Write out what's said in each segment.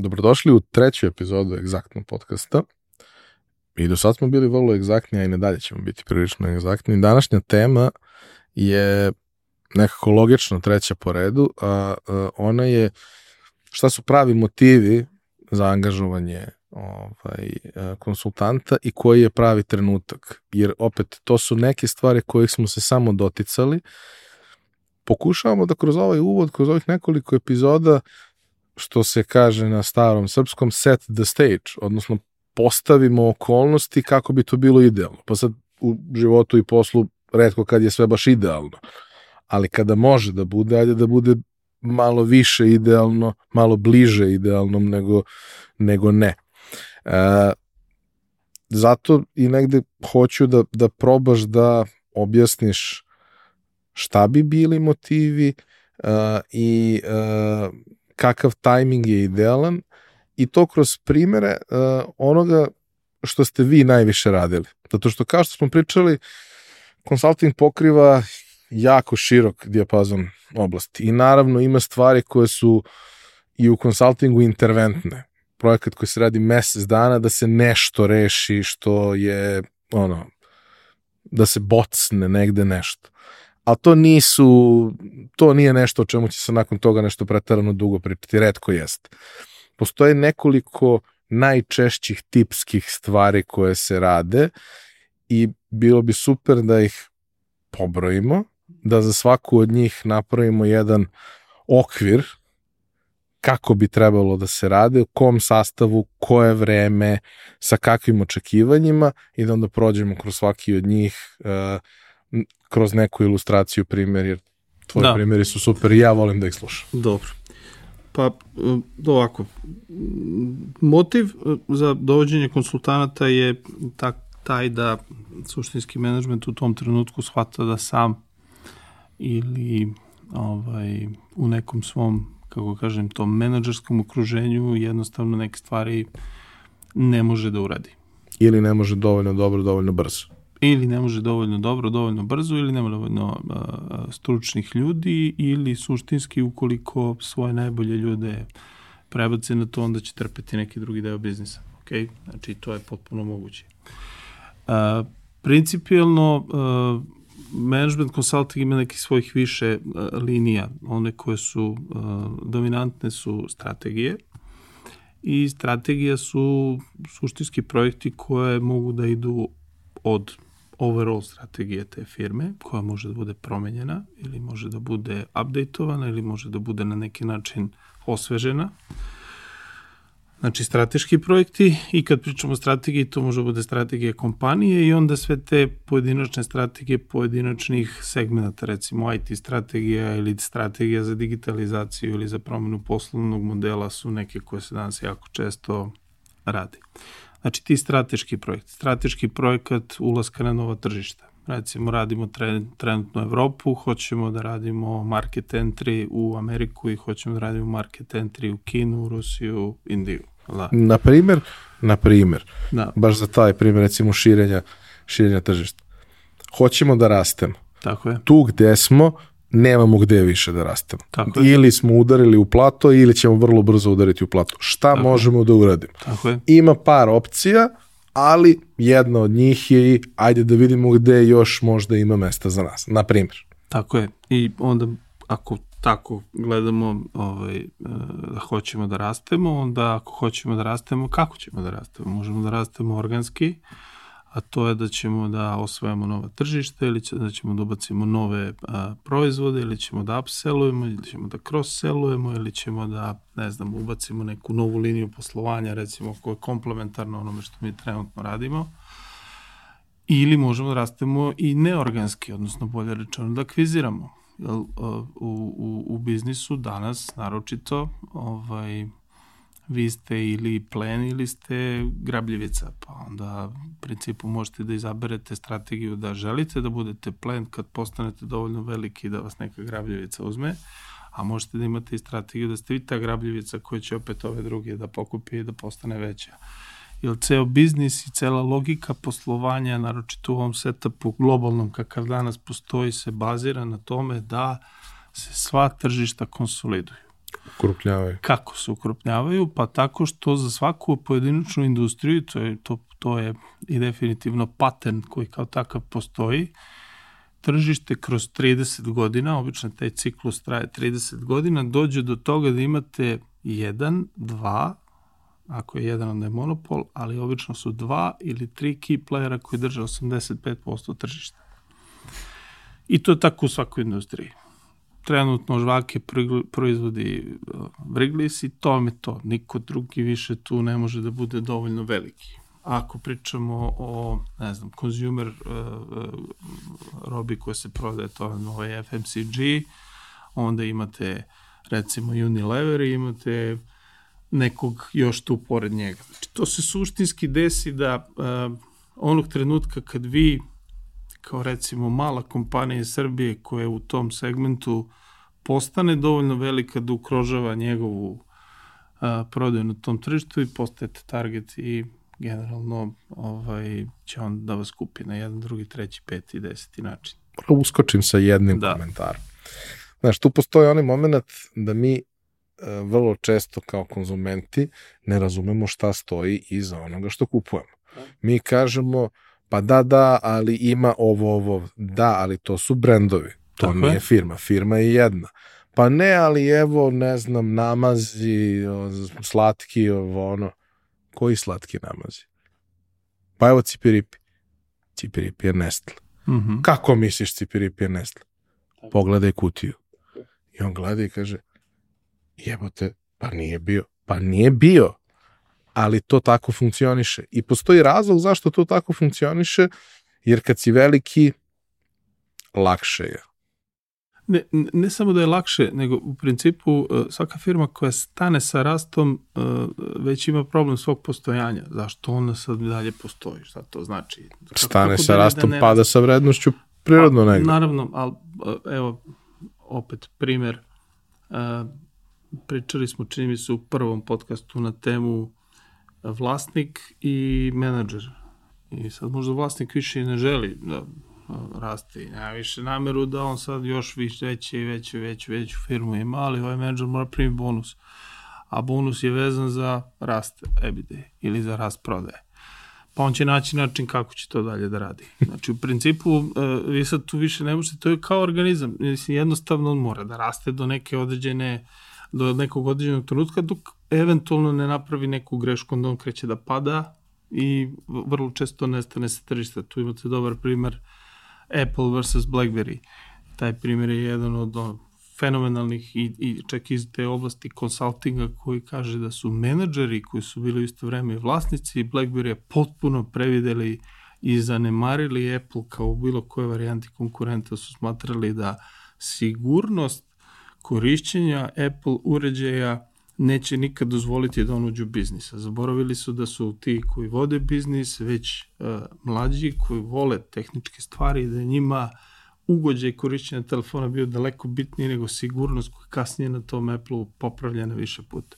Dobrodošli u treću epizodu Egzaktnog podcasta. I do sad smo bili vrlo egzaktni, a i nadalje ćemo biti prilično egzaktni. Današnja tema je nekako logično treća po redu, a, a ona je šta su pravi motivi za angažovanje ovaj, konsultanta i koji je pravi trenutak. Jer opet, to su neke stvari kojih smo se samo doticali. Pokušavamo da kroz ovaj uvod, kroz ovih nekoliko epizoda što se kaže na starom srpskom set the stage, odnosno postavimo okolnosti kako bi to bilo idealno. Pa sad u životu i poslu redko kad je sve baš idealno. Ali kada može da bude, ajde da bude malo više idealno, malo bliže idealnom nego, nego ne. E, zato i negde hoću da, da probaš da objasniš šta bi bili motivi uh, i uh, kakav tajming je idealan i to kroz primere uh, onoga što ste vi najviše radili. Zato što kao što smo pričali, konsulting pokriva jako širok dijapazon oblasti i naravno ima stvari koje su i u konsultingu interventne. Projekat koji se radi mesec dana da se nešto reši što je ono da se bocne negde nešto ali to nisu, to nije nešto o čemu će se nakon toga nešto pretarano dugo pričati, redko jest. Postoje nekoliko najčešćih tipskih stvari koje se rade i bilo bi super da ih pobrojimo, da za svaku od njih napravimo jedan okvir kako bi trebalo da se rade, u kom sastavu, koje vreme, sa kakvim očekivanjima i da onda prođemo kroz svaki od njih uh, kroz neku ilustraciju primjer, jer tvoji da. primjeri su super i ja volim da ih slušam. Dobro. Pa, ovako, motiv za dovođenje konsultanata je tak, taj da suštinski menadžment u tom trenutku shvata da sam ili ovaj, u nekom svom, kako kažem, tom menadžerskom okruženju jednostavno neke stvari ne može da uradi. Ili ne može dovoljno dobro, dovoljno brzo ili ne može dovoljno dobro, dovoljno brzo, ili nema dovoljno stručnih ljudi, ili suštinski ukoliko svoje najbolje ljude prebace na to, onda će trpeti neki drugi deo biznisa. Ok? Znači, to je potpuno moguće. A, principijalno, a, management consulting ima nekih svojih više a, linija. One koje su a, dominantne su strategije, i strategija su suštinski projekti koje mogu da idu od overall strategije te firme, koja može da bude promenjena ili može da bude updateovana ili može da bude na neki način osvežena. Znači, strateški projekti i kad pričamo o strategiji, to može da bude strategija kompanije i onda sve te pojedinačne strategije pojedinačnih segmenta, recimo IT strategija ili strategija za digitalizaciju ili za promenu poslovnog modela su neke koje se danas jako često radi. Znači ti strateški projekt, strateški projekat ulaska na nova tržišta. Recimo radimo tren, trenutno Evropu, hoćemo da radimo market entry u Ameriku i hoćemo da radimo market entry u Kinu, Rusiju, Indiju. Da. Na primer, na primer, da. baš za taj primer recimo širenja, širenja tržišta. Hoćemo da rastemo. Tako je. Tu gde smo, nemamo gde više da rastemo. Tako je. Ili smo udarili u plato ili ćemo vrlo brzo udariti u plato. Šta Tako možemo je. da uradimo? Tako je. Ima par opcija, ali jedna od njih je i ajde da vidimo gde još možda ima mesta za nas, na primjer. Tako je. I onda ako tako gledamo ovaj, e, da hoćemo da rastemo, onda ako hoćemo da rastemo, kako ćemo da rastemo? Možemo da rastemo organski, a to je da ćemo da osvajamo nova tržišta ili će, da ćemo da ubacimo nove a, proizvode ili ćemo da upsellujemo ili ćemo da cross-sellujemo ili ćemo da, ne znam, ubacimo neku novu liniju poslovanja, recimo, koja je komplementarna onome što mi trenutno radimo. Ili možemo da rastemo i neorganski, odnosno bolje rečeno da akviziramo. Jel, u, u, u biznisu danas, naročito, ovaj, vi ste ili plen ili ste grabljivica, pa onda u principu možete da izaberete strategiju da želite da budete plen kad postanete dovoljno veliki da vas neka grabljivica uzme, a možete da imate i strategiju da ste vi ta grabljivica koja će opet ove druge da pokupi i da postane veća. Jer ceo biznis i cela logika poslovanja, naročito u ovom setupu globalnom kakav danas postoji, se bazira na tome da se sva tržišta konsoliduju Ukrupnjavaju. Kako se ukrupnjavaju? Pa tako što za svaku pojedinačnu industriju, to je, to, to je i definitivno patent koji kao takav postoji, tržište kroz 30 godina, obično taj ciklus traje 30 godina, dođe do toga da imate jedan, dva, ako je jedan onda je monopol, ali obično su dva ili tri key playera koji drže 85% tržišta. I to je tako u svakoj industriji. Trenutno žvake proizvodi Wrigley's i to me to. Niko drugi više tu ne može da bude dovoljno veliki. Ako pričamo o, ne znam, consumer uh, uh, robi koja se prodaje, to je ovaj FMCG, onda imate recimo Unilever i imate nekog još tu pored njega. Znači, to se suštinski desi da uh, onog trenutka kad vi kao recimo mala kompanija iz Srbije koja je u tom segmentu postane dovoljno velika da ukrožava njegovu a, prodaju na tom tržištu i postajete target i generalno ovaj, će on da vas kupi na jedan, drugi, treći, peti, deseti način. Uskočim sa jednim da. komentarom. Znaš, tu postoji onaj moment da mi e, vrlo često kao konzumenti ne razumemo šta stoji iza onoga što kupujemo. Mi kažemo, pa da, da, ali ima ovo, ovo, da, ali to su brendovi. To Tako nije je. firma, firma je jedna. Pa ne, ali evo, ne znam, namazi, slatki, ovo, ono. Koji slatki namazi? Pa evo Cipiripi. Cipiripi je Nestle. Mm -hmm. Kako misliš Cipiripi je Nestle? Pogledaj kutiju. I on gleda i kaže, jebote, pa nije bio. Pa nije bio, ali to tako funkcioniše. I postoji razlog zašto to tako funkcioniše, jer kad si veliki, lakše je. Ne, ne samo da je lakše, nego u principu e, svaka firma koja stane sa rastom e, već ima problem svog postojanja. Zašto ona sad dalje postoji? Šta to znači? Kako, stane kako sa da rastom, da pada sa vrednošću prirodno pa, negde. Naravno, ali e, evo, opet primer. Pričali smo, čini mi se, u prvom podcastu na temu vlasnik i menadžer. I sad možda vlasnik više ne želi da raste i nema više nameru da on sad još više veće i veće, veću, veću firmu ima, ali ovaj menadžer mora primiti bonus. A bonus je vezan za rast EBITDA ili za rast prodaje. Pa on će naći način kako će to dalje da radi. Znači, u principu, uh, vi sad tu više ne možete, to je kao organizam. Mislim, jednostavno on mora da raste do neke određene, do nekog određenog trenutka, dok eventualno ne napravi neku grešku, onda on kreće da pada i vrlo često nestane sa tržišta. Tu imate dobar primer Apple versus BlackBerry. Taj primer je jedan od on, fenomenalnih i, i čak iz te oblasti konsultinga koji kaže da su menadžeri koji su bili u isto vreme vlasnici BlackBerry potpuno prevideli i zanemarili Apple kao bilo koje varijanti konkurenta su smatrali da sigurnost korišćenja Apple uređaja neće nikad dozvoliti da on uđu biznisa. Zaboravili su da su ti koji vode biznis već uh, mlađi, koji vole tehničke stvari, da njima ugođaj korišćenja telefona bio daleko bitniji nego sigurnost koja kasnije na tom Apple-u popravljena više puta.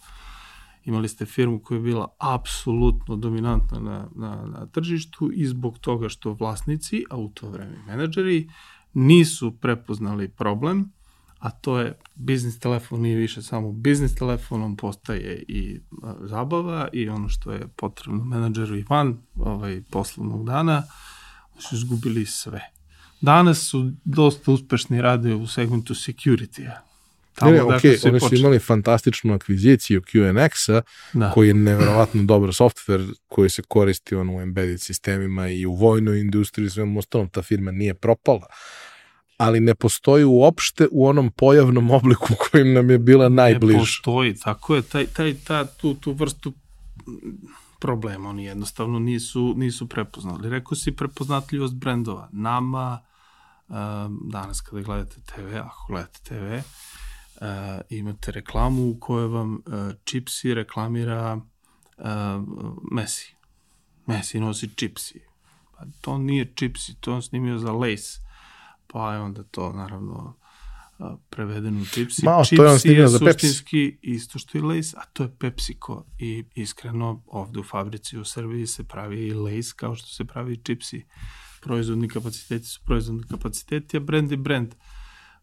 Imali ste firmu koja je bila apsolutno dominantna na, na, na tržištu i zbog toga što vlasnici, a u to vreme menadžeri, nisu prepoznali problem, a to je biznis telefon nije više samo biznis telefon, on postaje i zabava i ono što je potrebno menadžeru i van ovaj, poslovnog dana, su izgubili sve. Danas su dosta uspešni rade u segmentu security-a. Tamo ne, ok, oni su imali fantastičnu akviziciju QNX-a, da. koji je nevjerovatno dobar software koji se koristi on u embedded sistemima i u vojnoj industriji i svem ostalom, ta firma nije propala ali ne postoji uopšte u onom pojavnom obliku kojim nam je bila najbliža. Ne postoji, tako je, taj, taj, ta, tu, tu vrstu problema oni jednostavno nisu, nisu prepoznali. Rekao si prepoznatljivost brendova. Nama, um, danas kada gledate TV, ako gledate TV, uh, imate reklamu u kojoj vam uh, Chipsi reklamira uh, Messi. Messi nosi Chipsi. Pa to nije Chipsi, to on snimio za Lace pa je onda to naravno prevedeno u Chipsi. Mao, Chipsi to je on snimio za suštinski isto što i Lace, a to je PepsiCo. I iskreno, ovde u fabrici u Srbiji se pravi i Lace kao što se pravi i Chipsi. Proizvodni kapaciteti su proizvodni kapaciteti, a brand je brand.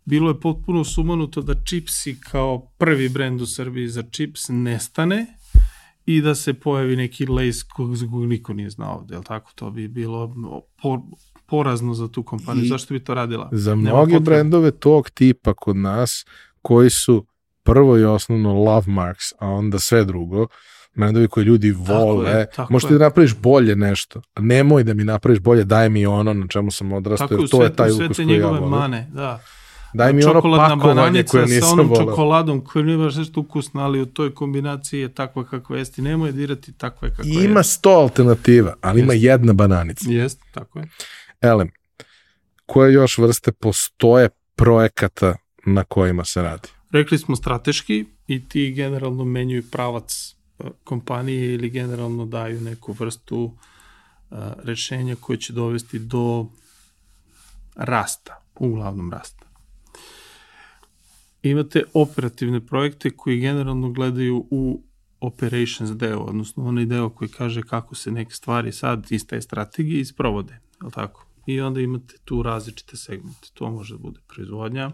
bilo je potpuno sumanuto da čipsi kao prvi brend u Srbiji za čips nestane i da se pojavi neki Lays kog niko nije znao, je li tako? To bi bilo por, porazno za tu kompaniju. I Zašto bi to radila? Za mnoge brendove tog tipa kod nas, koji su prvo i osnovno love marks, a onda sve drugo, brendovi koje ljudi vole, tako je, tako možeš ti da napraviš bolje nešto. Nemoj da mi napraviš bolje, daj mi ono na čemu sam odrastao, jer to je taj ukus koji ja volim. mane, da. Daj mi ono pakovanje koje nisam volao. sa onom čokoladom koja nije baš nešto ukusna, ali u toj kombinaciji je takva kakva jeste. Nemoj dirati takva kakva je. Ima sto alternativa, ali jest. ima jedna bananica. Jest, tako je. Elem, koje još vrste postoje projekata na kojima se radi? Rekli smo strateški i ti generalno menjuju pravac e, kompanije ili generalno daju neku vrstu uh, rešenja koje će dovesti do rasta, uglavnom rasta. Imate operativne projekte koji generalno gledaju u operations deo, odnosno onaj deo koji kaže kako se neke stvari sad iz te strategije isprovode, je li tako? I onda imate tu različite segmente. To može da bude proizvodnja,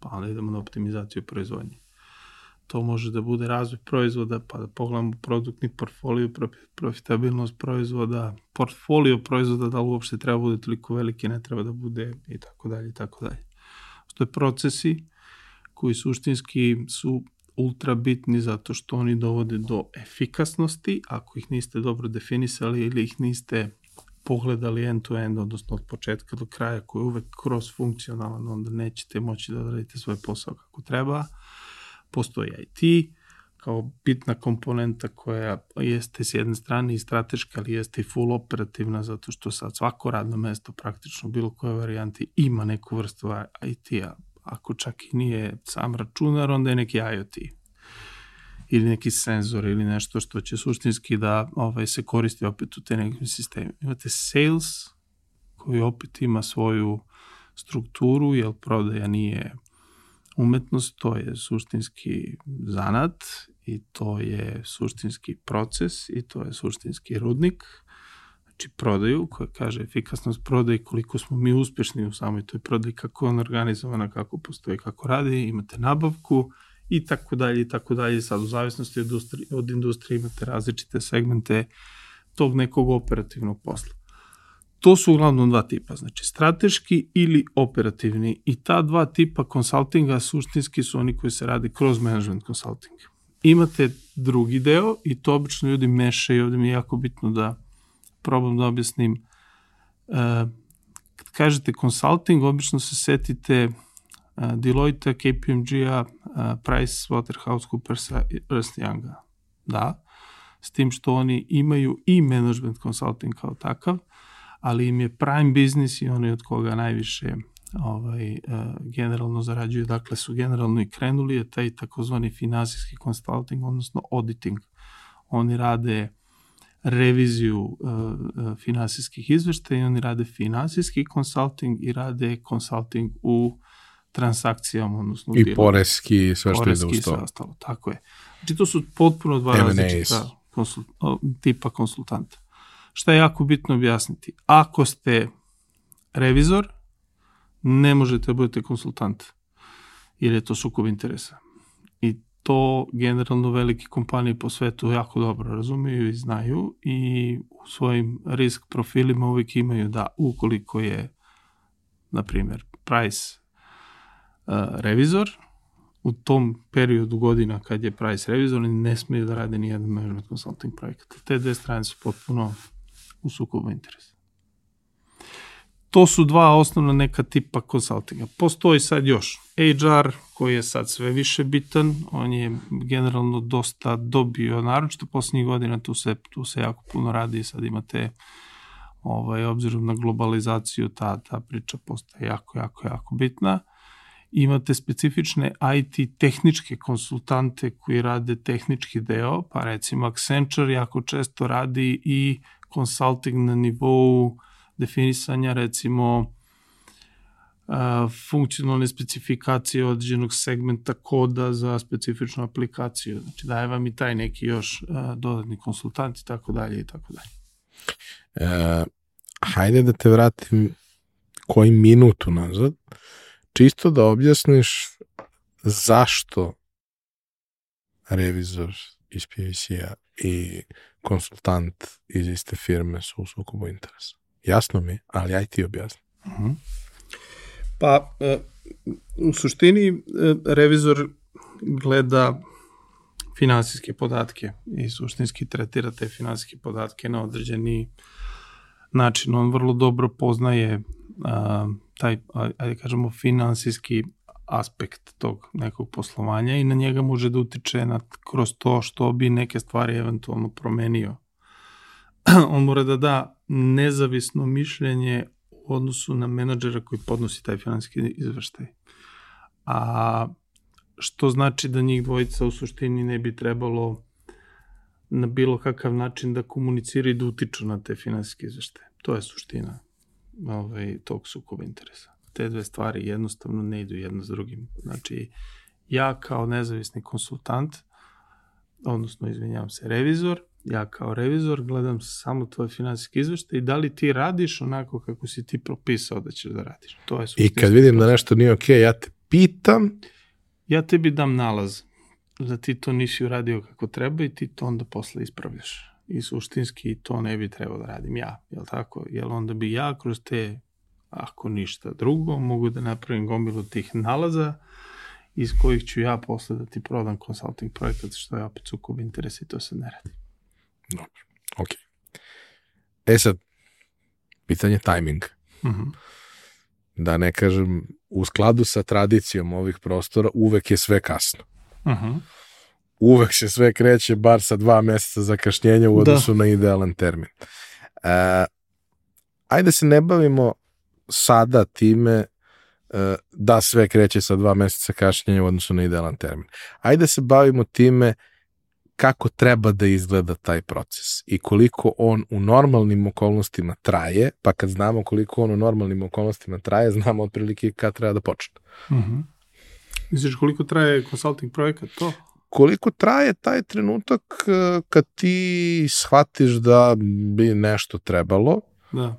pa onda idemo na optimizaciju proizvodnje. To može da bude razvoj proizvoda, pa da pogledamo produktni portfolio, profitabilnost proizvoda, portfolio proizvoda, da li uopšte treba bude toliko veliki, ne treba da bude i tako dalje i tako dalje. Što je procesi koji suštinski su ultra bitni zato što oni dovode do efikasnosti, ako ih niste dobro definisali ili ih niste pogledali end to end, odnosno od početka do kraja, koji je uvek cross funkcionalan, onda nećete moći da odradite svoj posao kako treba. Postoji IT kao bitna komponenta koja jeste s jedne strane i strateška, ali jeste i full operativna, zato što sad svako radno mesto praktično bilo koje varijanti ima neku vrstu IT-a. Ako čak i nije sam računar, onda je neki IoT ili neki senzor ili nešto što će suštinski da ovaj, se koristi opet u te nekim sistemima. Imate sales koji opet ima svoju strukturu, jer prodaja nije umetnost, to je suštinski zanat i to je suštinski proces i to je suštinski rudnik. Znači prodaju koja kaže efikasnost prodaje koliko smo mi uspešni u samoj toj prodaji, kako je on organizovana, kako postoji, kako radi, imate nabavku, i tako dalje i tako dalje. Sad u zavisnosti od, industri, od industrije imate različite segmente tog nekog operativnog posla. To su uglavnom dva tipa, znači strateški ili operativni i ta dva tipa konsultinga suštinski su oni koji se radi kroz management consulting. Imate drugi deo i to obično ljudi mešaju, ovde mi je jako bitno da probam da objasnim. Uh, kad kažete consulting, obično se setite Deloitte, KPMG-a, Price, Waterhouse, i Ernst Younga. Da, s tim što oni imaju i management consulting kao takav, ali im je prime business i oni od koga najviše ovaj, generalno zarađuju, dakle su generalno i krenuli je taj takozvani finansijski consulting, odnosno auditing. Oni rade reviziju uh, finansijskih izveštaja i oni rade finansijski consulting i rade consulting u transakcijama, odnosno I poreski, sve što ide uz to. ostalo, tako je. Znači to su potpuno dva različita konsult, tipa konsultanta. Šta je jako bitno objasniti? Ako ste revizor, ne možete da budete konsultant, jer je to sukob interesa. I to generalno velike kompanije po svetu jako dobro razumiju i znaju i u svojim risk profilima uvijek imaju da ukoliko je, na primjer, price revizor, u tom periodu godina kad je price revizor, ne smiju da rade ni jedan management consulting projekat. Te dve strane su potpuno u sukobu interesa. To su dva osnovna neka tipa konsultinga. Postoji sad još HR, koji je sad sve više bitan, on je generalno dosta dobio, naročito poslednjih godina, tu se, tu se jako puno radi i sad imate ovaj, obzirom na globalizaciju, ta, ta priča postaje jako, jako, jako bitna imate specifične IT tehničke konsultante koji rade tehnički deo, pa recimo Accenture jako često radi i consulting na nivou definisanja recimo uh, funkcionalne specifikacije određenog segmenta koda za specifičnu aplikaciju. Znači daje vam i taj neki još uh, dodatni konsultant i tako dalje i tako dalje. E, hajde da te vratim koji minutu nazad. Čisto da objasniš zašto revizor iz PVC-a i konsultant iz iste firme su u sukobu interesa. Jasno mi, ali aj ti objasni. Uh mhm. -huh. Pa, e, u suštini, e, revizor gleda finansijske podatke i suštinski tretira te finansijske podatke na određeni način. On vrlo dobro poznaje a, taj, ajde kažemo, finansijski aspekt tog nekog poslovanja i na njega može da utiče na, kroz to što bi neke stvari eventualno promenio. On mora da da nezavisno mišljenje u odnosu na menadžera koji podnosi taj finansijski izveštaj. A što znači da njih dvojica u suštini ne bi trebalo na bilo kakav način da komuniciraju i da utiču na te finansijske izveštaje. To je suština ovaj, tog sukoba interesa. Te dve stvari jednostavno ne idu jedno s drugim. Znači, ja kao nezavisni konsultant, odnosno, izvinjavam se, revizor, ja kao revizor gledam samo tvoj finansijski izveštaj i da li ti radiš onako kako si ti propisao da ćeš da radiš. To je I kad vidim da nešto nije okej, okay, ja te pitam ja tebi dam nalaz da ti to nisi uradio kako treba i ti to onda posle ispravljaš. I suštinski to ne bi trebao da radim ja, jel tako? Jel onda bi ja kroz te, ako ništa drugo, mogu da napravim gomilu tih nalaza iz kojih ću ja posle da ti prodam consulting projekat, što je opet sukob interesa i to se ne radi. Dobro, ok. E sad, pitanje tajming. Uh mhm. -huh. Da ne kažem u skladu sa tradicijom ovih prostora uvek je sve kasno. Mhm. -huh. Uvek se sve kreće bar sa dva meseca zakašnjenja u da. odnosu da. na idealan termin. E, ajde se ne bavimo sada time e, da sve kreće sa dva meseca kašnjenja u odnosu na idealan termin. Ajde se bavimo time kako treba da izgleda taj proces i koliko on u normalnim okolnostima traje, pa kad znamo koliko on u normalnim okolnostima traje, znamo otprilike kad treba da počne. Mhm. -huh. Misliš koliko traje consulting projekat to? Koliko traje taj trenutak eh, kad ti shvatiš da bi nešto trebalo, da.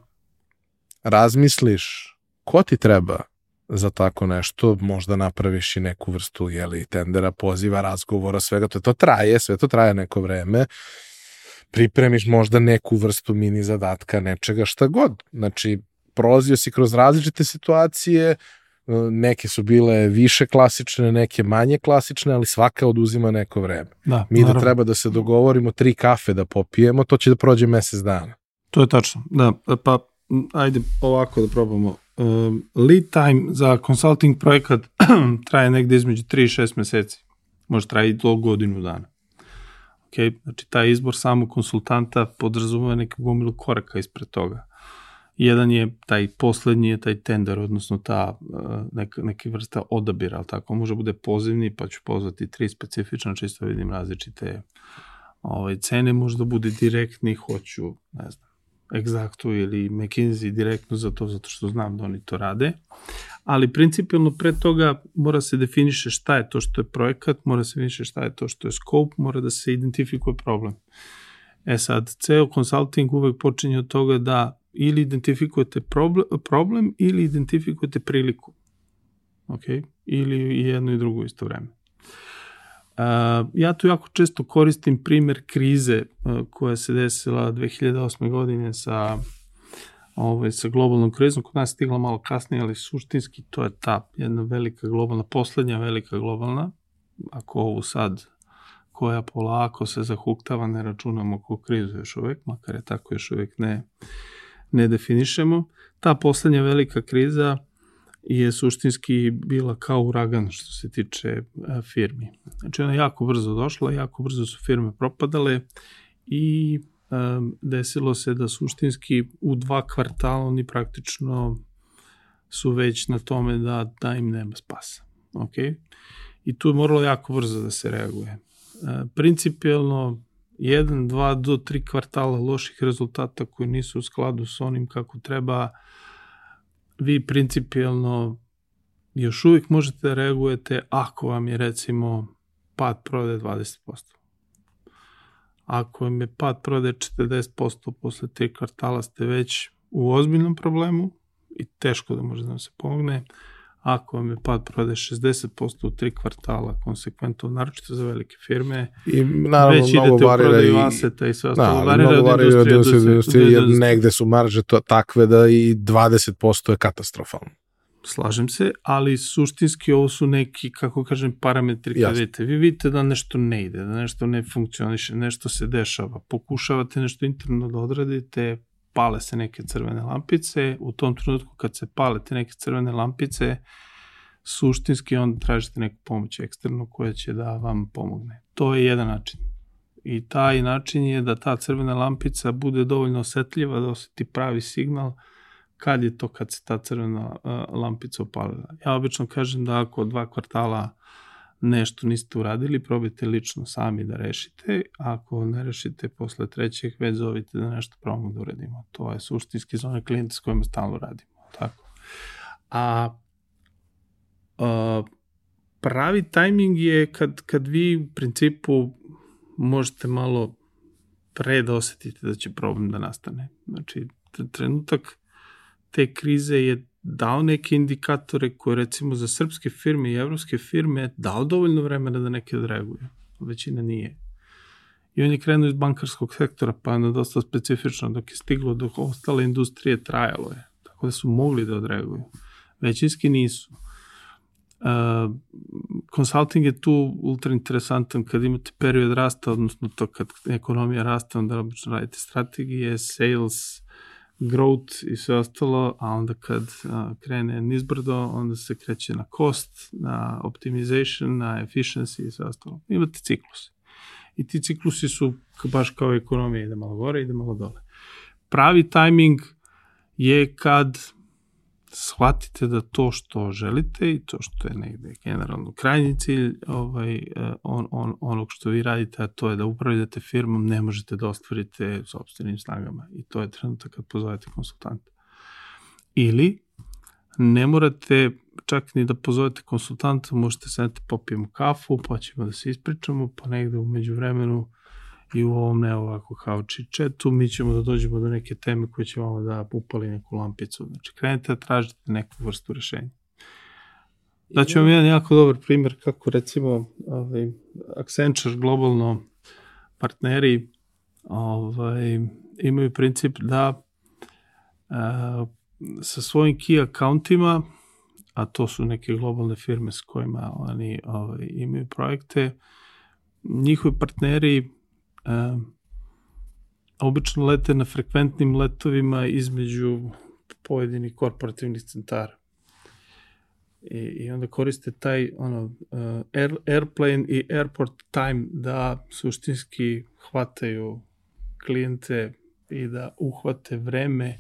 razmisliš ko ti treba za tako nešto, možda napraviš i neku vrstu jeli, tendera, poziva, razgovora, svega to. To traje, sve to traje neko vreme. Pripremiš možda neku vrstu mini zadatka, nečega, šta god. Znači, prolazio si kroz različite situacije, neke su bile više klasične, neke manje klasične, ali svaka oduzima neko vreme. Da, Mi da naravno. da treba da se dogovorimo tri kafe da popijemo, to će da prođe mesec dana. To je tačno, da. Pa, ajde ovako da probamo lead time za consulting projekat traje negde između 3 i 6 meseci. Može traje i do godinu dana. Ok, znači taj izbor samog konsultanta podrazumeva neku gomilu koraka ispred toga. Jedan je taj poslednji je taj tender, odnosno ta uh, neka, neka vrsta odabira, ali tako može bude pozivni, pa ću pozvati tri specifična, čisto vidim različite ovaj, cene, možda bude direktni, hoću, ne znam, Exactu ili McKinsey direktno za to, zato što znam da oni to rade. Ali principijalno pre toga mora se definiše šta je to što je projekat, mora se definiše šta je to što je scope, mora da se identifikuje problem. E sad, ceo consulting uvek počinje od toga da ili identifikujete problem, problem ili identifikujete priliku. Ok? Ili jedno i drugo isto vreme. Uh, ja tu jako često koristim primer krize uh, koja se desila 2008. godine sa ovaj, sa globalnom krizom, kod nas stigla malo kasnije, ali suštinski to je ta jedna velika globalna, poslednja velika globalna, ako ovu sad koja polako se zahuktava, ne računamo ko krizu još uvek, makar je tako još uvek ne, ne definišemo. Ta poslednja velika kriza je suštinski bila kao uragan što se tiče e, firmi. Znači ona jako brzo došla, jako brzo su firme propadale i um, desilo se da suštinski u dva kvartala oni praktično su već na tome da, da im nema spasa. Okay? I tu je moralo jako brzo da se reaguje. Uh, principijalno, jedan, dva do tri kvartala loših rezultata koji nisu u skladu s onim kako treba vi principijalno još uvijek možete da reagujete ako vam je recimo pad prode 20%. Ako vam je pad prode 40% posle te kvartala ste već u ozbiljnom problemu i teško da može da vam se pomogne. Ako vam je pad prode 60% u tri kvartala konsekventno, naročito za velike firme, I naravno već mnogo idete u prodaju i... aseta i sve Da, ostalo. ali varira od varira od industrije industrije, industrije, jer industrije. negde su marže to, takve da i 20% je katastrofalno. Slažem se, ali suštinski ovo su neki, kako kažem, parametri kad Jasno. vidite. Vi vidite da nešto ne ide, da nešto ne funkcioniše, nešto se dešava. Pokušavate nešto interno da odradite, pale se neke crvene lampice. U tom trenutku kad se pale te neke crvene lampice, suštinski onda tražite neku pomoć eksternu koja će da vam pomogne. To je jedan način. I taj način je da ta crvena lampica bude dovoljno osetljiva da oseti pravi signal kad je to kad se ta crvena uh, lampica upalila. Ja obično kažem da ako dva kvartala nešto niste uradili, probajte lično sami da rešite, ako ne rešite posle trećeg, već zovite da nešto probamo da uradimo. To je suštinski za one klijente s kojima stalno radimo. Tako. A uh, pravi tajming je kad, kad vi u principu možete malo pre da osetite da će problem da nastane. Znači, trenutak te krize je dao neke indikatore koje recimo za srpske firme i evropske firme dao dovoljno vremena da neke odreaguju. Većina nije. I on je krenuo iz bankarskog sektora, pa je dosta specifično. Dok je stiglo do ostale industrije, trajalo je. Tako da su mogli da odreaguju. Većinski nisu. Uh, consulting je tu ultra interesantan kad imate period rasta, odnosno to kad ekonomija rasta, onda obično radite strategije, sales, growth i sve ostalo, a onda kad a, krene nizbrdo, onda se kreće na cost, na optimization, na efficiency i sve ostalo. Imate ciklus. I ti ciklusi su baš kao ekonomija, ide malo gore, ide malo dole. Pravi tajming je kad shvatite da to što želite i to što je negde generalno krajnji cilj ovaj, on, on, onog što vi radite, a to je da upravljate firmom, ne možete da ostvarite sobstvenim snagama. I to je trenutak kad pozovete konsultanta. Ili ne morate čak ni da pozovete konsultanta, možete sedeti popijemo kafu, pa ćemo da se ispričamo, pa negde umeđu vremenu i u ovom ne ovako kao čičetu, mi ćemo da dođemo do neke teme koje će vam da upali neku lampicu. Znači, krenete da tražite neku vrstu rešenja. Daću vam jedan jako dobar primjer kako recimo ovaj, Accenture globalno partneri ovaj, imaju princip da a, sa svojim key accountima, a to su neke globalne firme s kojima oni ovaj, imaju projekte, njihovi partneri obično lete na frekventnim letovima između pojedinih korporativnih centara. I, i onda koriste taj ono, uh, air, airplane i airport time da suštinski hvataju klijente i da uhvate vreme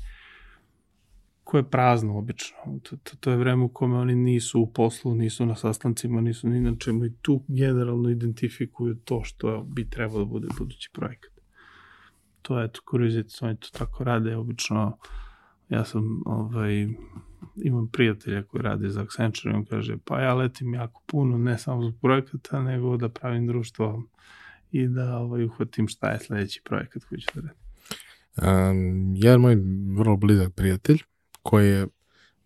koje je prazno obično. To, to, to je vreme u kome oni nisu u poslu, nisu na sastancima, nisu ni na čemu i tu generalno identifikuju to što bi trebalo da bude budući projekat. To je, eto, kuriozit, oni to tako rade, obično ja sam, ovaj, imam prijatelja koji rade za Accenture i on kaže, pa ja letim jako puno, ne samo zbog projekata, nego da pravim društvo i da ovaj, uhvatim šta je sledeći projekat koji ću da radim. Um, jedan moj vrlo blizak prijatelj, koji je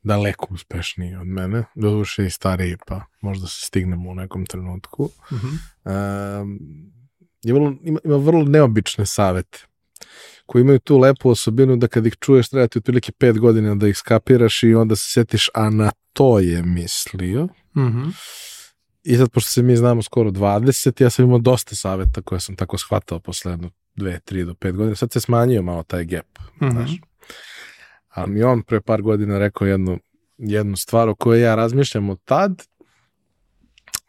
daleko uspešniji od mene, doduše i stariji, pa možda se stignemo u nekom trenutku, Uh -huh. um, je vrlo, ima, ima vrlo neobične savete koji imaju tu lepu osobinu da kad ih čuješ treba ti otprilike pet godina da ih skapiraš i onda se setiš, a na to je mislio. Uh -huh. I sad, pošto se mi znamo skoro 20, ja sam imao dosta saveta koje sam tako shvatao posle jedno 2, 3 do 5 godina. Sad se smanjio malo taj gap, uh Mhm. -huh. znaš. Ali mi on pre par godina rekao jednu, jednu stvar o kojoj ja razmišljam od tad.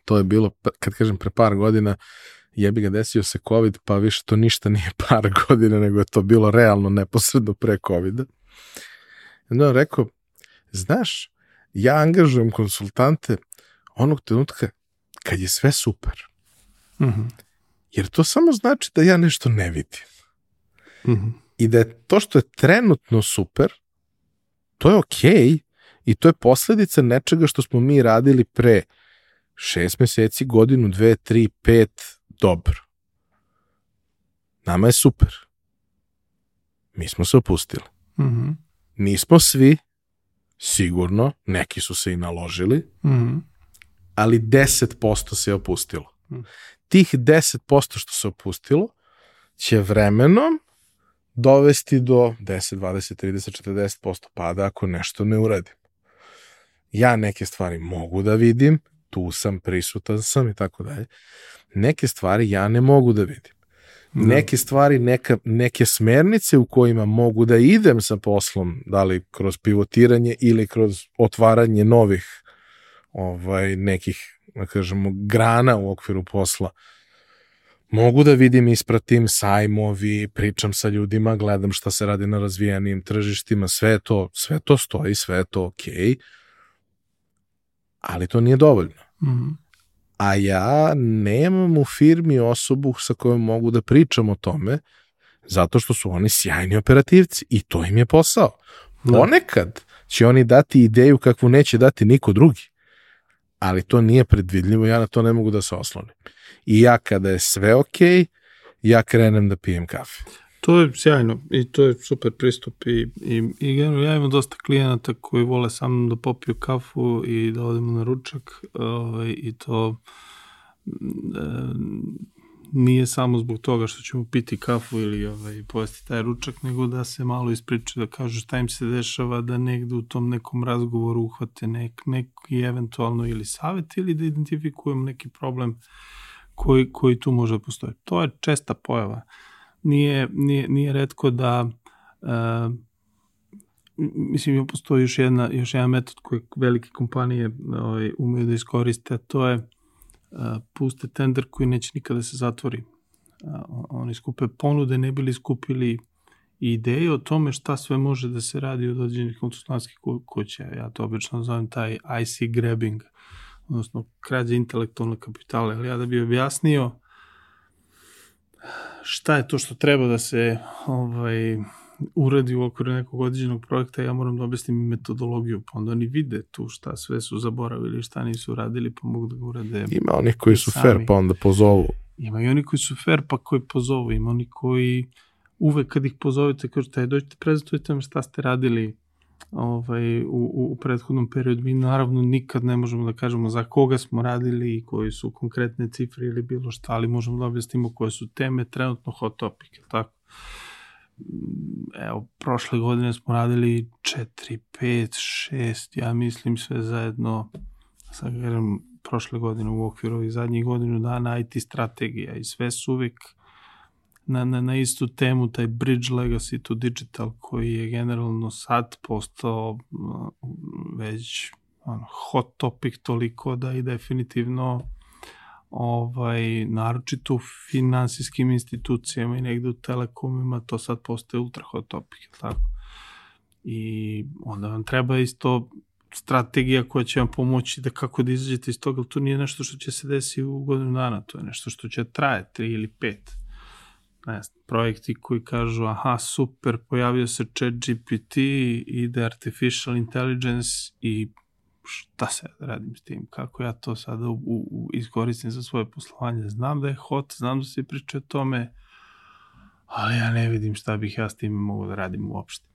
To je bilo, kad kažem pre par godina, jebi ga desio se COVID, pa više to ništa nije par godina, nego je to bilo realno neposredno pre COVID-a. On rekao, znaš, ja angažujem konsultante onog trenutka kad je sve super. Uh -huh. Jer to samo znači da ja nešto ne vidim. Uh -huh. I da je to što je trenutno super, to je okej okay, i to je posledica nečega što smo mi radili pre šest meseci, godinu, dve, tri, pet, dobro. Nama je super. Mi smo se opustili. Uh -huh. Nismo svi, sigurno, neki su se i naložili, Mhm. ali 10% se opustilo. Mm. Tih 10% što se opustilo će vremenom dovesti do 10, 20, 30, 40% pada ako nešto ne uradim. Ja neke stvari mogu da vidim, tu sam, prisutan sam i tako dalje. Neke stvari ja ne mogu da vidim. Da. Neke stvari, neka, neke smernice u kojima mogu da idem sa poslom, da li kroz pivotiranje ili kroz otvaranje novih ovaj, nekih, da kažemo, grana u okviru posla, mogu da vidim, ispratim sajmovi, pričam sa ljudima, gledam šta se radi na razvijenim tržištima, sve to, sve to stoji, sve je to okej, okay, ali to nije dovoljno Mhm. a ja nemam u firmi osobu sa kojom mogu da pričam o tome, zato što su oni sjajni operativci i to im je posao. Da. Ponekad će oni dati ideju kakvu neće dati niko drugi, ali to nije predvidljivo, ja na to ne mogu da se oslonim. I ja kada je sve okej, ja krenem da pijem kafe. To je sjajno i to je super pristup i, i, i generalno ja imam dosta klijenata koji vole sa mnom da popiju kafu i da odemo na ručak ovaj, i to mm, e, nije samo zbog toga što ćemo piti kafu ili ovaj, pojesti taj ručak, nego da se malo ispričaju, da kažu šta im se dešava, da negde u tom nekom razgovoru uhvate nek, neki eventualno ili savet ili da identifikujemo neki problem koji, koji tu može da postoji. To je česta pojava nije, nije, nije redko da uh, mislim postoji još jedna još jedan metod koji velike kompanije ovaj, umeju da iskoriste, a to je uh, puste tender koji neće nikada da se zatvori. Uh, oni skupe ponude, ne bili skupili ideje o tome šta sve može da se radi od određenih konsultantskih kuća. Ja to obično zovem taj IC grabbing, odnosno krađa intelektualnog kapitala. Ali ja da bi objasnio šta je to što treba da se ovaj, uradi u okviru nekog određenog projekta, ja moram da objasnim metodologiju, pa onda oni vide tu šta sve su zaboravili, šta nisu radili, pa mogu da ga urade. Ima onih koji su sami. fair, pa onda pozovu. Ima i oni koji su fair, pa koji pozovu. Ima oni koji uvek kad ih pozovete, kažete, aj dođite, prezentujte nam šta ste radili ovaj, u, u, u prethodnom periodu. Mi naravno nikad ne možemo da kažemo za koga smo radili i koji su konkretne cifre ili bilo šta, ali možemo da objasnimo koje su teme trenutno hot topic, tako? Evo, prošle godine smo radili 4, 5, 6, ja mislim sve zajedno, sad gledam, prošle godine u okviru ovih zadnjih godinu dana IT strategija i sve su uvijek na, na, na istu temu, taj bridge legacy to digital koji je generalno sad postao već ono, hot topic toliko da i definitivno ovaj, naročito u finansijskim institucijama i negde u telekomima to sad postaje ultra hot topic, tako? I onda vam treba isto strategija koja će vam pomoći da kako da izađete iz toga, ali to nije nešto što će se desiti u godinu dana, to je nešto što će traje tri ili pet ne znam, projekti koji kažu aha, super, pojavio se chat GPT, ide artificial intelligence i šta se da radim s tim, kako ja to sada u, u, iskoristim za svoje poslovanje. Znam da je hot, znam da se priča o tome, ali ja ne vidim šta bih ja s tim mogu da radim uopšte.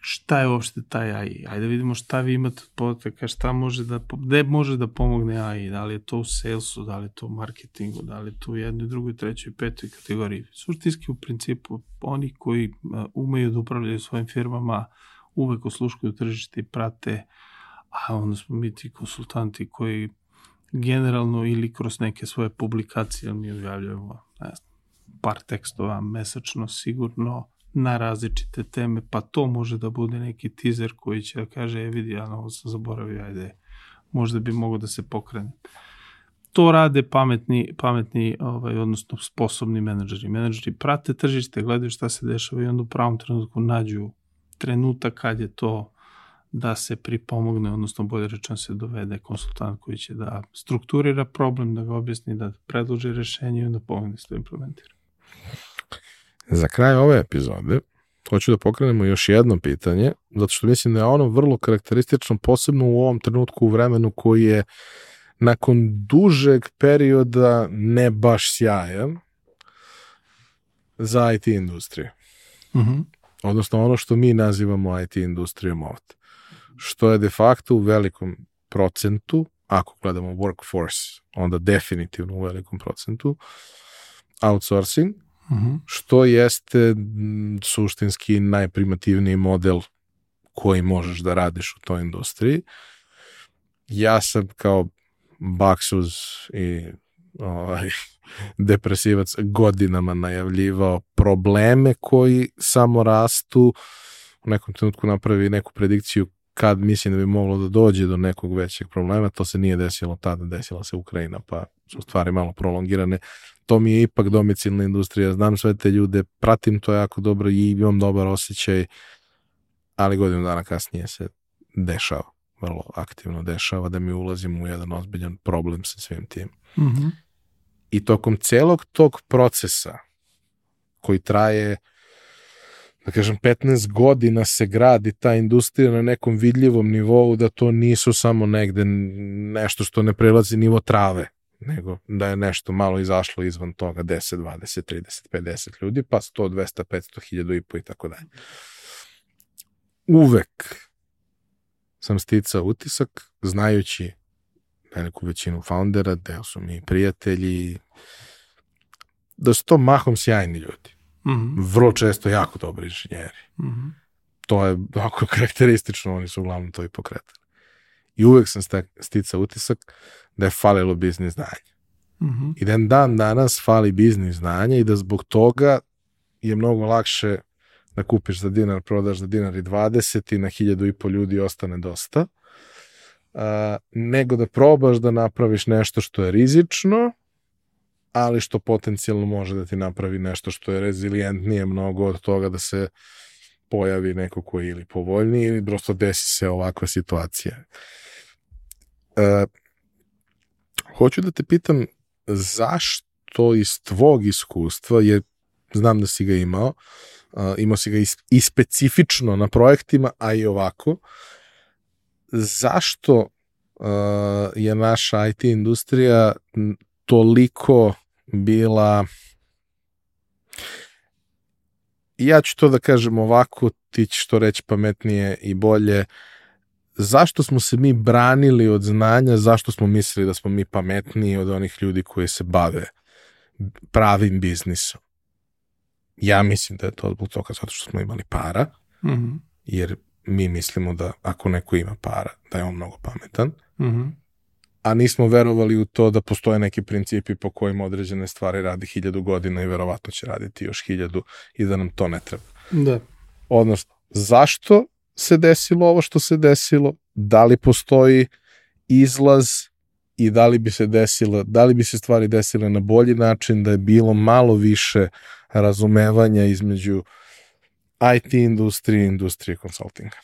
Šta je uopšte taj AI? Ajde da vidimo šta vi imate od podataka, šta može da, gde može da pomogne AI, da li je to u salesu, da li je to u marketingu, da li je to u jednoj, drugoj, trećoj, petoj kategoriji. Suštinski u principu oni koji umeju da upravljaju svojim firmama uvek osluškuju tržište i prate, a onda smo mi ti konsultanti koji generalno ili kroz neke svoje publikacije mi objavljujemo ne znam, par tekstova mesečno sigurno na različite teme, pa to može da bude neki teaser koji će da kaže, e vidi, ja na ovo sam zaboravio, ajde, možda bi mogo da se pokrene. To rade pametni, pametni ovaj, odnosno sposobni menadžeri. Menadžeri prate tržište, gledaju šta se dešava i onda u pravom trenutku nađu trenutak kad je to da se pripomogne, odnosno bolje rečeno se dovede konsultant koji će da strukturira problem, da ga objasni, da predloži rešenje i onda pomogne se da implementira. Za kraj ove epizode hoću da pokrenemo još jedno pitanje, zato što mislim da je ono vrlo karakteristično, posebno u ovom trenutku u vremenu koji je nakon dužeg perioda ne baš sjajan za IT industriju. Uh -huh. Odnosno ono što mi nazivamo IT industrijom ovde. što je de facto u velikom procentu, ako gledamo workforce, onda definitivno u velikom procentu, outsourcing, Uh -huh. što jeste m, suštinski najprimativniji model koji možeš da radiš u toj industriji. Ja sam kao baksuz i ovaj, depresivac godinama najavljivao probleme koji samo rastu, u nekom trenutku napravi neku predikciju kad mislim da bi moglo da dođe do nekog većeg problema, to se nije desilo tada, desila se Ukrajina, pa su stvari malo prolongirane. To mi je ipak domicilna industrija, znam sve te ljude, pratim to jako dobro i imam dobar osjećaj, ali godinu dana kasnije se dešava, vrlo aktivno dešava da mi ulazimo u jedan ozbiljan problem sa svim tim. Uh -huh. I tokom celog tog procesa koji traje da kažem 15 godina se gradi ta industrija na nekom vidljivom nivou da to nisu samo negde nešto što ne prelazi nivo trave nego da je nešto malo izašlo izvan toga 10, 20, 30, 50 ljudi pa 100, 200, 500, 1000 i po i tako dalje. Uvek sam sticao utisak znajući veliku većinu foundera, deo su mi prijatelji, da su to mahom sjajni ljudi. Uh -huh. Vrlo često jako dobri inženjeri. Uh -huh. To je jako karakteristično, oni su uglavnom to i pokretali. I uvek sam sticao utisak da je falilo biznis znanje. Uh -huh. I da dan danas fali biznis znanje i da zbog toga je mnogo lakše da kupiš za dinar, prodaš za dinar i 20 i na hiljadu i po ljudi ostane dosta, uh, nego da probaš da napraviš nešto što je rizično, ali što potencijalno može da ti napravi nešto što je rezilijentnije mnogo od toga da se pojavi neko ko je ili povoljniji ili prosto desi se ovakva situacija. E, hoću da te pitam zašto iz tvog iskustva, jer znam da si ga imao, uh, imao si ga i, i specifično na projektima, a i ovako, zašto uh, je naša IT industrija toliko bila ja ću to da kažem ovako, ti ćeš to reći pametnije i bolje, zašto smo se mi branili od znanja, zašto smo mislili da smo mi pametniji od onih ljudi koji se bave pravim biznisom. Ja mislim da je to zbog toga zato što smo imali para, Uh -huh. jer mi mislimo da ako neko ima para, da je on mnogo pametan, Uh -huh. a nismo verovali u to da postoje neki principi po kojima određene stvari radi hiljadu godina i verovatno će raditi još hiljadu i da nam to ne treba. Da. Odnosno, zašto se desilo ovo što se desilo, da li postoji izlaz i da li bi se desilo, da li bi se stvari desile na bolji način, da je bilo malo više razumevanja između IT industrije i industrije konsultinga.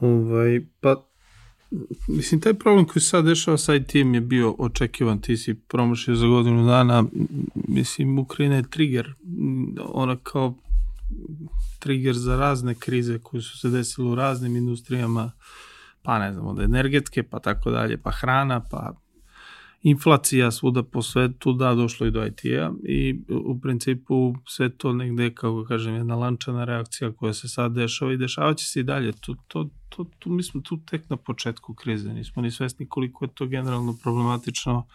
Ovaj, pa, mislim, taj problem koji se sad dešava sa IT-em je bio očekivan, ti si promašio za godinu dana, mislim, Ukrajina je trigger, ona kao trigger za razne krize koje su se desile u raznim industrijama, pa ne znam, od energetske, pa tako dalje, pa hrana, pa inflacija svuda po svetu, da, došlo i do IT-a i u principu sve to negde, kako kažem, jedna lančana reakcija koja se sad dešava i dešavaće se i dalje. To, to, to, to, mi smo tu tek na početku krize, nismo ni svesni koliko je to generalno problematično.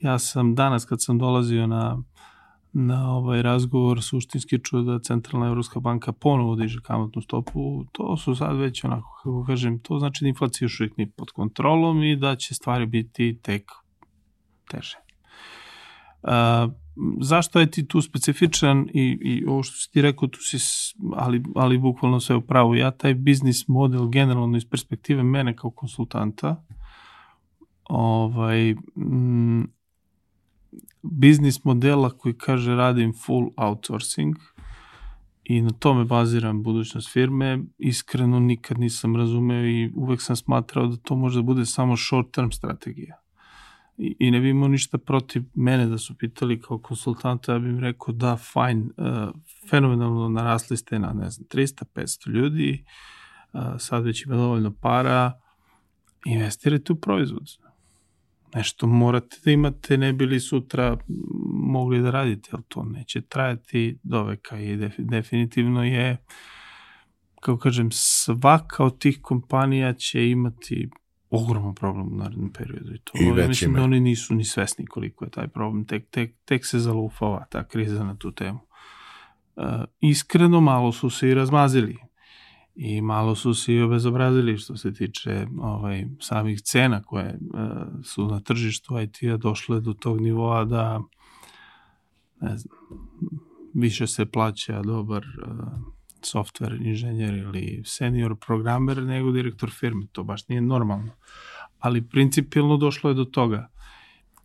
Ja sam danas kad sam dolazio na na ovaj razgovor suštinski čuo da Centralna Evropska banka ponovo diže kamatnu stopu, to su sad već onako, kako kažem, to znači da inflacija još uvijek nije pod kontrolom i da će stvari biti tek teže. Uh, zašto je ti tu specifičan i, i ovo što si ti rekao, tu si, ali, ali bukvalno sve u pravu. Ja taj biznis model generalno iz perspektive mene kao konsultanta, ovaj, m, biznis modela koji kaže radim full outsourcing i na tome baziram budućnost firme, iskreno nikad nisam razumeo i uvek sam smatrao da to može da bude samo short term strategija. I, i ne bi imao ništa protiv mene da su pitali kao konsultanta, ja bih im rekao da, fine, uh, fenomenalno narasli ste na, ne znam, 300-500 ljudi, uh, sad već ima dovoljno para, investirajte u proizvod nešto morate da imate, ne bili sutra mogli da radite, ali to neće trajati do veka i definitivno je kako kažem, svaka od tih kompanija će imati ogroman problem u narednom periodu. I to I već mislim ima. da oni nisu ni svesni koliko je taj problem. Tek, tek, tek se zalufava ta kriza na tu temu. Uh, iskreno malo su se i razmazili i malo su se i obezobrazili što se tiče ovaj, samih cena koje uh, su na tržištu IT-a došle do tog nivoa da ne znam, više se plaća dobar uh, software inženjer ili senior programer nego direktor firme. To baš nije normalno. Ali principijalno došlo je do toga.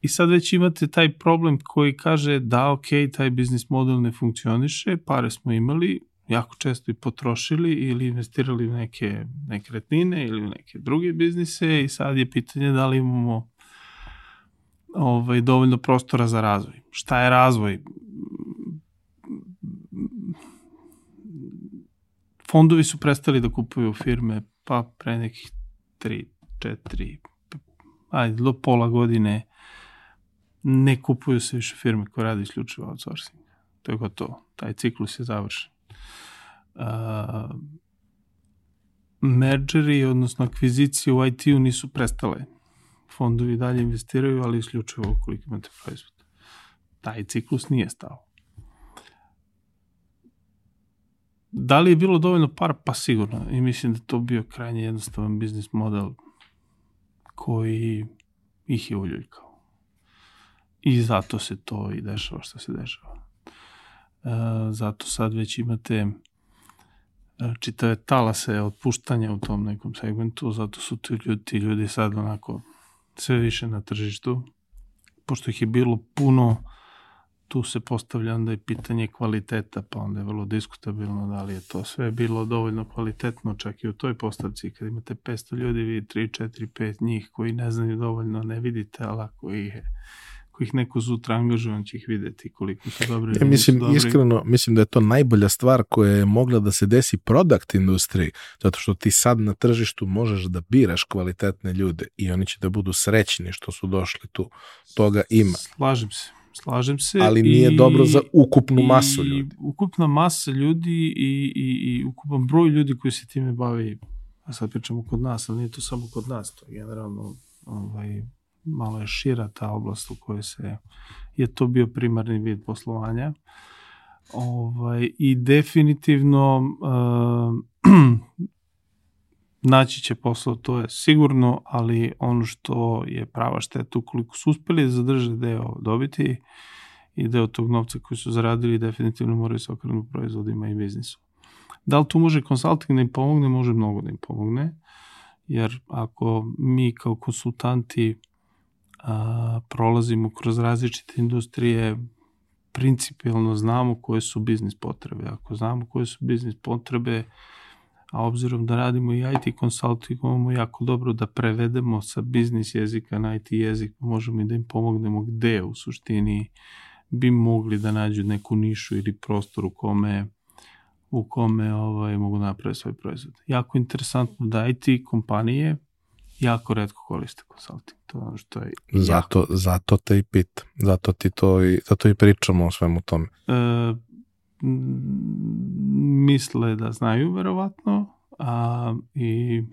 I sad već imate taj problem koji kaže da, ok, taj biznis model ne funkcioniše, pare smo imali, jako često i potrošili ili investirali u neke nekretnine ili u neke druge biznise i sad je pitanje da li imamo ovaj, dovoljno prostora za razvoj. Šta je razvoj? Fondovi su prestali da kupuju firme pa pre nekih 3, 4, ajde, do pola godine ne kupuju se više firme koje rade isključivo outsourcing. To je gotovo. Taj ciklus je završen. Uh, mergeri, odnosno akvizicije u IT-u nisu prestale. Fondovi dalje investiraju, ali isključivo ukoliko imate proizvod. Taj ciklus nije stao. Da li je bilo dovoljno para? Pa sigurno. I mislim da to bio krajnje jednostavan biznis model koji ih je uljuljkao. I zato se to i dešava što se dešava. E, zato sad već imate e, čitave talase otpuštanja u tom nekom segmentu, zato su ti ljudi, ti ljudi sad onako sve više na tržištu, pošto ih je bilo puno, tu se postavlja onda i pitanje kvaliteta, pa onda je vrlo diskutabilno da li je to sve bilo dovoljno kvalitetno, čak i u toj postavci, kad imate 500 ljudi, vi 3, 4, 5 njih koji ne znaju dovoljno, ne vidite, ali ako ih je ako ih neko sutra angažuje, on će ih videti koliko su dobri. Ja mislim, dobri. iskreno, mislim da je to najbolja stvar koja je mogla da se desi product industriji, zato što ti sad na tržištu možeš da biraš kvalitetne ljude i oni će da budu srećni što su došli tu. Toga ima. Slažem se. Slažem se. Ali nije i, dobro za ukupnu masu ljudi. Ukupna masa ljudi i, i, i ukupan broj ljudi koji se time bavi, a sad pričamo kod nas, ali nije to samo kod nas, to je generalno ovaj, malo je šira ta oblast u kojoj se je to bio primarni vid poslovanja. Ovaj, I definitivno uh, naći će posao, to je sigurno, ali ono što je prava šteta, ukoliko su uspeli da zadrže deo dobiti i deo tog novca koji su zaradili, definitivno moraju se okrenuti proizvodima i biznisu. Da li tu može konsulting da im pomogne? Može mnogo da im pomogne, jer ako mi kao konsultanti a, prolazimo kroz različite industrije, principijalno znamo koje su biznis potrebe. Ako znamo koje su biznis potrebe, a obzirom da radimo i IT consulting, imamo jako dobro da prevedemo sa biznis jezika na IT jezik, možemo i da im pomognemo gde u suštini bi mogli da nađu neku nišu ili prostor u kome u kome ovaj, mogu napraviti svoj proizvod. Jako interesantno da IT kompanije jako redko koriste consulting. To je ono što je zato, jako. zato te i pitam. Zato ti to i, zato i pričamo o svemu tome. E, misle da znaju verovatno, a i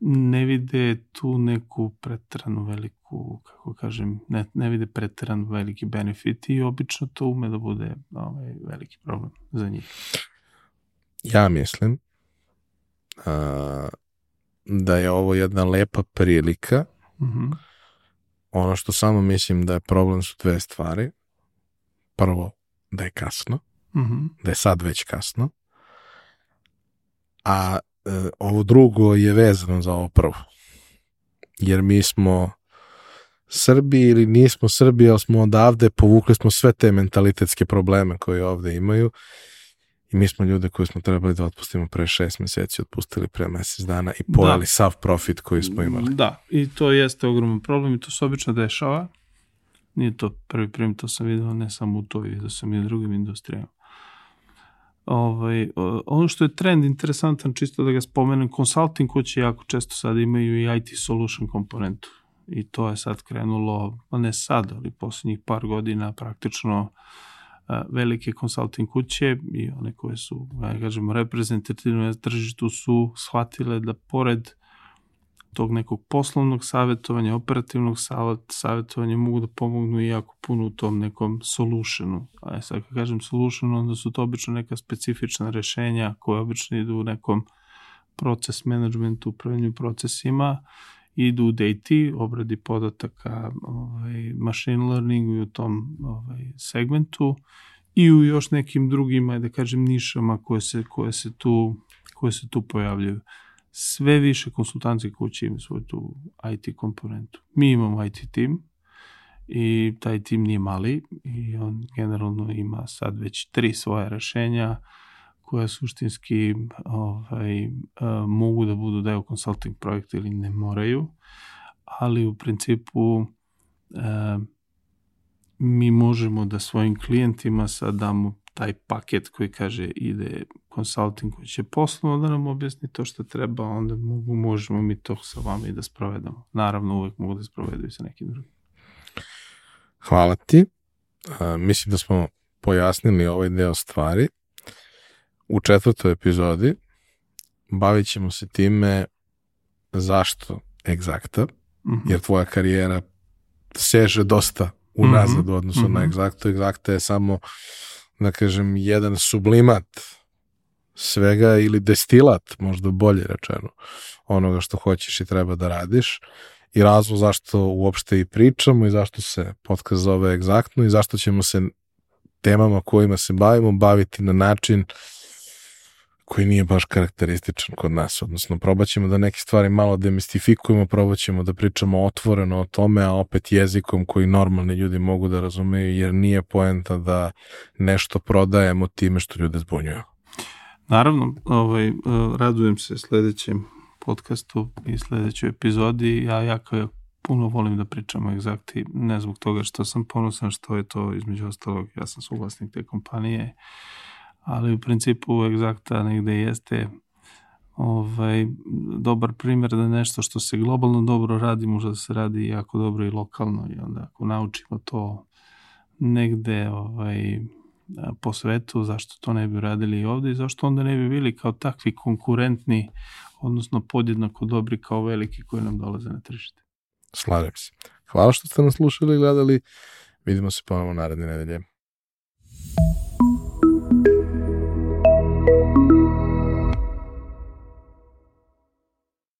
ne vide tu neku pretranu veliku, kako kažem, ne, ne vide pretran veliki benefit i obično to ume da bude ovaj, veliki problem za njih. Ja mislim a, da je ovo jedna lepa prilika. Mm -hmm. Ono što samo mislim da je problem su dve stvari. Prvo, da je kasno. Mm -hmm. Da je sad već kasno. A e, ovo drugo je vezano za ovo prvo. Jer mi smo Srbi ili nismo Srbi, ali smo odavde, povukli smo sve te mentalitetske probleme koje ovde imaju i mi smo ljude koje smo trebali da otpustimo pre šest meseci, otpustili pre mesec dana i pojeli da. sav profit koji smo imali. Da, i to jeste ogroman problem i to se obično dešava. Nije to prvi prim, to sam vidio ne samo u toj, vidio sam i u drugim industrijama. Ovaj, ono što je trend interesantan, čisto da ga spomenem, consulting kuće jako često sad imaju i IT solution komponentu. I to je sad krenulo, ne sad, ali poslednjih par godina praktično velike konsulting kuće i one koje su, ja kažemo, reprezentativne na tržištu su shvatile da pored tog nekog poslovnog savjetovanja, operativnog savjetovanja mogu da pomognu i jako puno u tom nekom solutionu. A sad kad kažem solution, onda su to obično neka specifična rešenja koje obično idu u nekom proces managementu, upravljanju procesima, idu u data, obradi podataka, ovaj, machine learningu i u tom ovaj, segmentu i u još nekim drugim, da kažem, nišama koje se, koje se, tu, koje se tu pojavljaju. Sve više konsultantske kuće imaju svoju tu IT komponentu. Mi imamo IT tim i taj tim nije mali i on generalno ima sad već tri svoje rešenja koja suštinski ovaj, mogu da budu deo consulting projekta ili ne moraju, ali u principu mi možemo da svojim klijentima sad damo taj paket koji kaže ide consulting koji će poslovno da nam objasni to što treba, onda mogu, možemo mi to sa vama i da sprovedamo. Naravno, uvek mogu da sprovedu i sa nekim drugim. Hvala ti. A, mislim da smo pojasnili ovaj deo stvari. U četvrtoj epizodi bavit ćemo se time zašto egzakta, mm -hmm. jer tvoja karijera seže dosta unazad mm -hmm. u odnosu mm -hmm. na egzakta. Egzakta je samo, da kažem, jedan sublimat svega ili destilat, možda bolje rečeno, onoga što hoćeš i treba da radiš i razlog zašto uopšte i pričamo i zašto se podcast zove egzaktno i zašto ćemo se temama kojima se bavimo baviti na način uh, koji nije baš karakterističan kod nas, odnosno probat ćemo da neke stvari malo demistifikujemo, probat ćemo da pričamo otvoreno o tome, a opet jezikom koji normalni ljudi mogu da razumeju, jer nije poenta da nešto prodajemo time što ljude zbunjuju. Naravno, ovaj, radujem se sledećem podcastu i sledećoj epizodi. Ja jako puno volim da pričam o egzakti, ne zbog toga što sam ponosan što je to između ostalog, ja sam suvlasnik te kompanije ali u principu egzakta negde jeste ovaj, dobar primjer da nešto što se globalno dobro radi može da se radi jako dobro i lokalno i onda ako naučimo to negde ovaj, po svetu, zašto to ne bi radili i ovde i zašto onda ne bi bili kao takvi konkurentni, odnosno podjednako dobri kao veliki koji nam dolaze na tržište. Slažem se. Hvala što ste nas slušali i gledali. Vidimo se ponovo naredne nedelje.